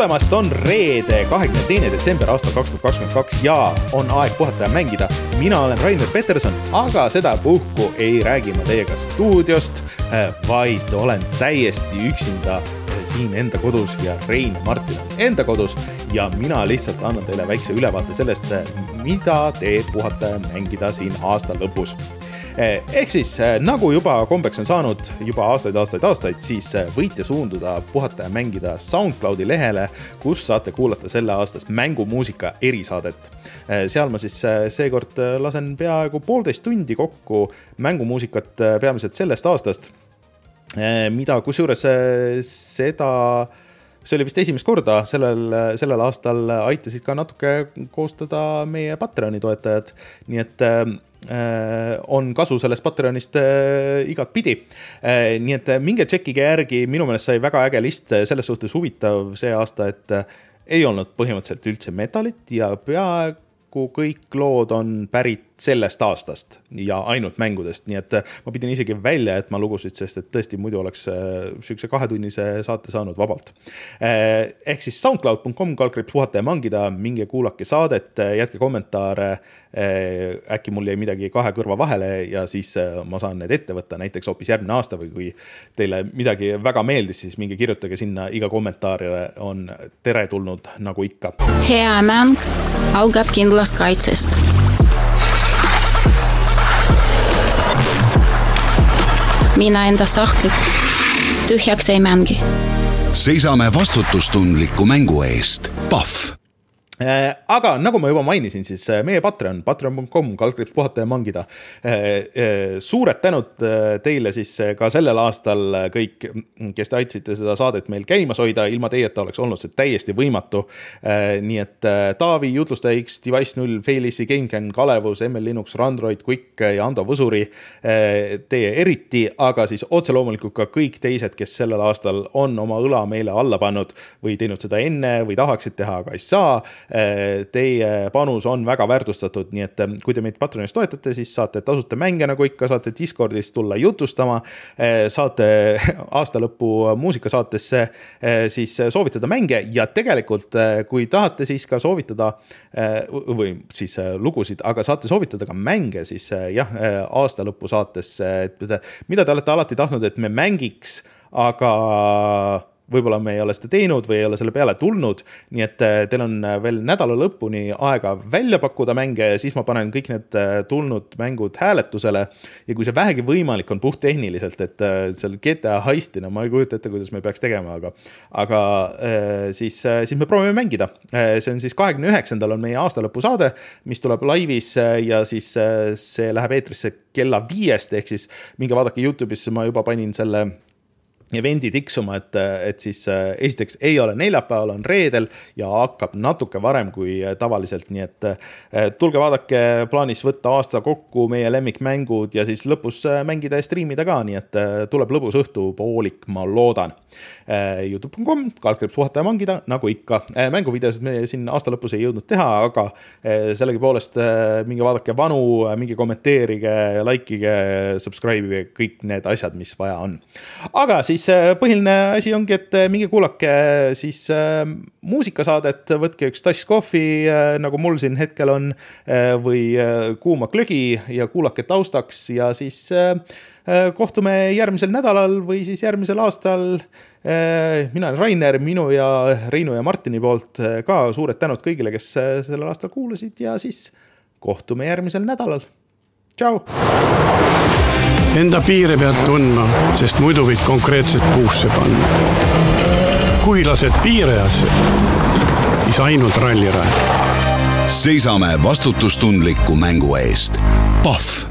tulemast, on reede, kahekümne teine detsember aastal kaks tuhat kakskümmend kaks ja on aeg puhata ja mängida. mina olen Rainer Peterson, aga sedapuhku ei räägi ma teiega stuudiost, vaid olen täiesti üksinda siin enda kodus ja Rein ja Martin on enda kodus ja mina lihtsalt annan teile väikse ülevaate sellest, mida teeb puhata ja mängida siin aasta lõpus ehk siis eh, nagu juba kombeks on saanud juba aastaid, aastaid, aastaid, siis eh, võite suunduda puhata ja mängida SoundCloudi lehele, kus saate kuulata selle aastast mängumuusika erisaadet. seal ma siis seekord lasen peaaegu poolteist tundi kokku mängumuusikat peamiselt sellest aastast, mida kusjuures seda see oli vist esimest korda sellel, sellel aastal aitasid ka natuke koostada meie Patreoni toetajad, nii et on kasu sellest Patreonist äh, igatpidi. Äh, nii et minge tšekkige järgi, minu meelest sai väga äge list, selles suhtes huvitav see aasta, et ei olnud põhimõtteliselt üldse metalit ja peaaegu kõik lood on pärit sellest aastast ja ainult mängudest, nii et äh, ma pidin isegi välja jätma lugusid, sest et tõesti muidu oleks äh, sihukese kahetunnise saate saanud vabalt. Äh, ehk siis soundcloud.com kaldkriips puhata ja mangida, minge kuulake saadet, jätke kommentaare. äkki mul jäi midagi kahe kõrva vahele ja siis ma saan need ette võtta näiteks hoopis järgmine aasta või kui teile midagi väga meeldis, siis minge kirjutage sinna, iga kommentaar on teretulnud nagu ikka. hea mäng algab kindlast kaitsest mina enda sahtlit tühjaks ei mängi. seisame vastutustundliku mängu eest. Pahv aga nagu ma juba mainisin, siis äh, meie Patreon, patreon.com, kaldkriips puhata ja mangida. Äh, suured tänud teile siis ka sellel aastal kõik, kes te aitasite seda saadet meil käimas hoida, ilma teieta oleks olnud see täiesti võimatu. nii et Taavi, jutlustaja X, Device null, Failissi, GameCAN, Kalevus, ML Linux, Randroid, Quick ja Ando Võsuri. Teie eriti, aga siis otse loomulikult ka kõik teised, kes sellel aastal on oma õla meile alla pannud või teinud seda enne või tahaksid teha, aga ei saa teie panus on väga väärtustatud, nii et eh, kui te meid Patreonis toetate, siis saate tasuta mänge nagu ikka, saate Discordis tulla jutustama. Eh, saate aasta lõpu muusikasaatesse siis soovitada mänge ja tegelikult, kui tahate, siis ka soovitada või siis lugusid, aga saate soovitada ka mänge, siis jah, aasta lõpu saatesse, et mida te olete alati tahtnud, et me mängiks, aga võib-olla me ei ole seda teinud või ei ole selle peale tulnud. nii et äh, teil on äh, veel nädala lõpuni aega välja pakkuda mänge ja siis ma panen kõik need äh, tulnud mängud hääletusele. ja kui see vähegi võimalik on puhttehniliselt, et seal GTA Heistina ma ei kujuta ette, kuidas me peaks tegema, aga, aga siis, siis me proovime mängida. see on siis kahekümne üheksandal on meie aastalõpusaade, mis tuleb laivis ja siis see läheb eetrisse kella viiest, ehk siis minge vaadake Youtube'isse, ma juba panin selle event'i tiksuma, et, et siis äh, esiteks ei ole neljapäeval, on reedel ja hakkab natuke varem kui äh, tavaliselt, nii et äh, tulge vaadake, plaanis võtta aasta kokku meie lemmikmängud ja siis lõpus mängida ja striimida ka, nii et tuleb lõbus õhtupoolik, ma loodan. Youtube.com, kaldkriips puhata ja mangida, nagu ikka. mänguvideosid me siin aasta lõpus ei jõudnud teha, aga sellegipoolest minge vaadake vanu, minge kommenteerige, like ige, subscribe ige, kõik need asjad, mis vaja on. aga siis põhiline asi ongi, et minge kuulake siis muusikasaadet, võtke üks tass kohvi nagu mul siin hetkel on või kuuma glögi ja kuulake taustaks ja siis kohtume järgmisel nädalal või siis järgmisel aastal. mina olen Rainer, minu ja Reinu ja Martini poolt ka suured tänud kõigile, kes sellel aastal kuulasid ja siis kohtume järgmisel nädalal. tšau Enda piire pead tundma, sest muidu võid konkreetselt puusse panna. kui lased piirajasse, siis ainult rallirajal. seisame vastutustundliku mängu eest. Pahv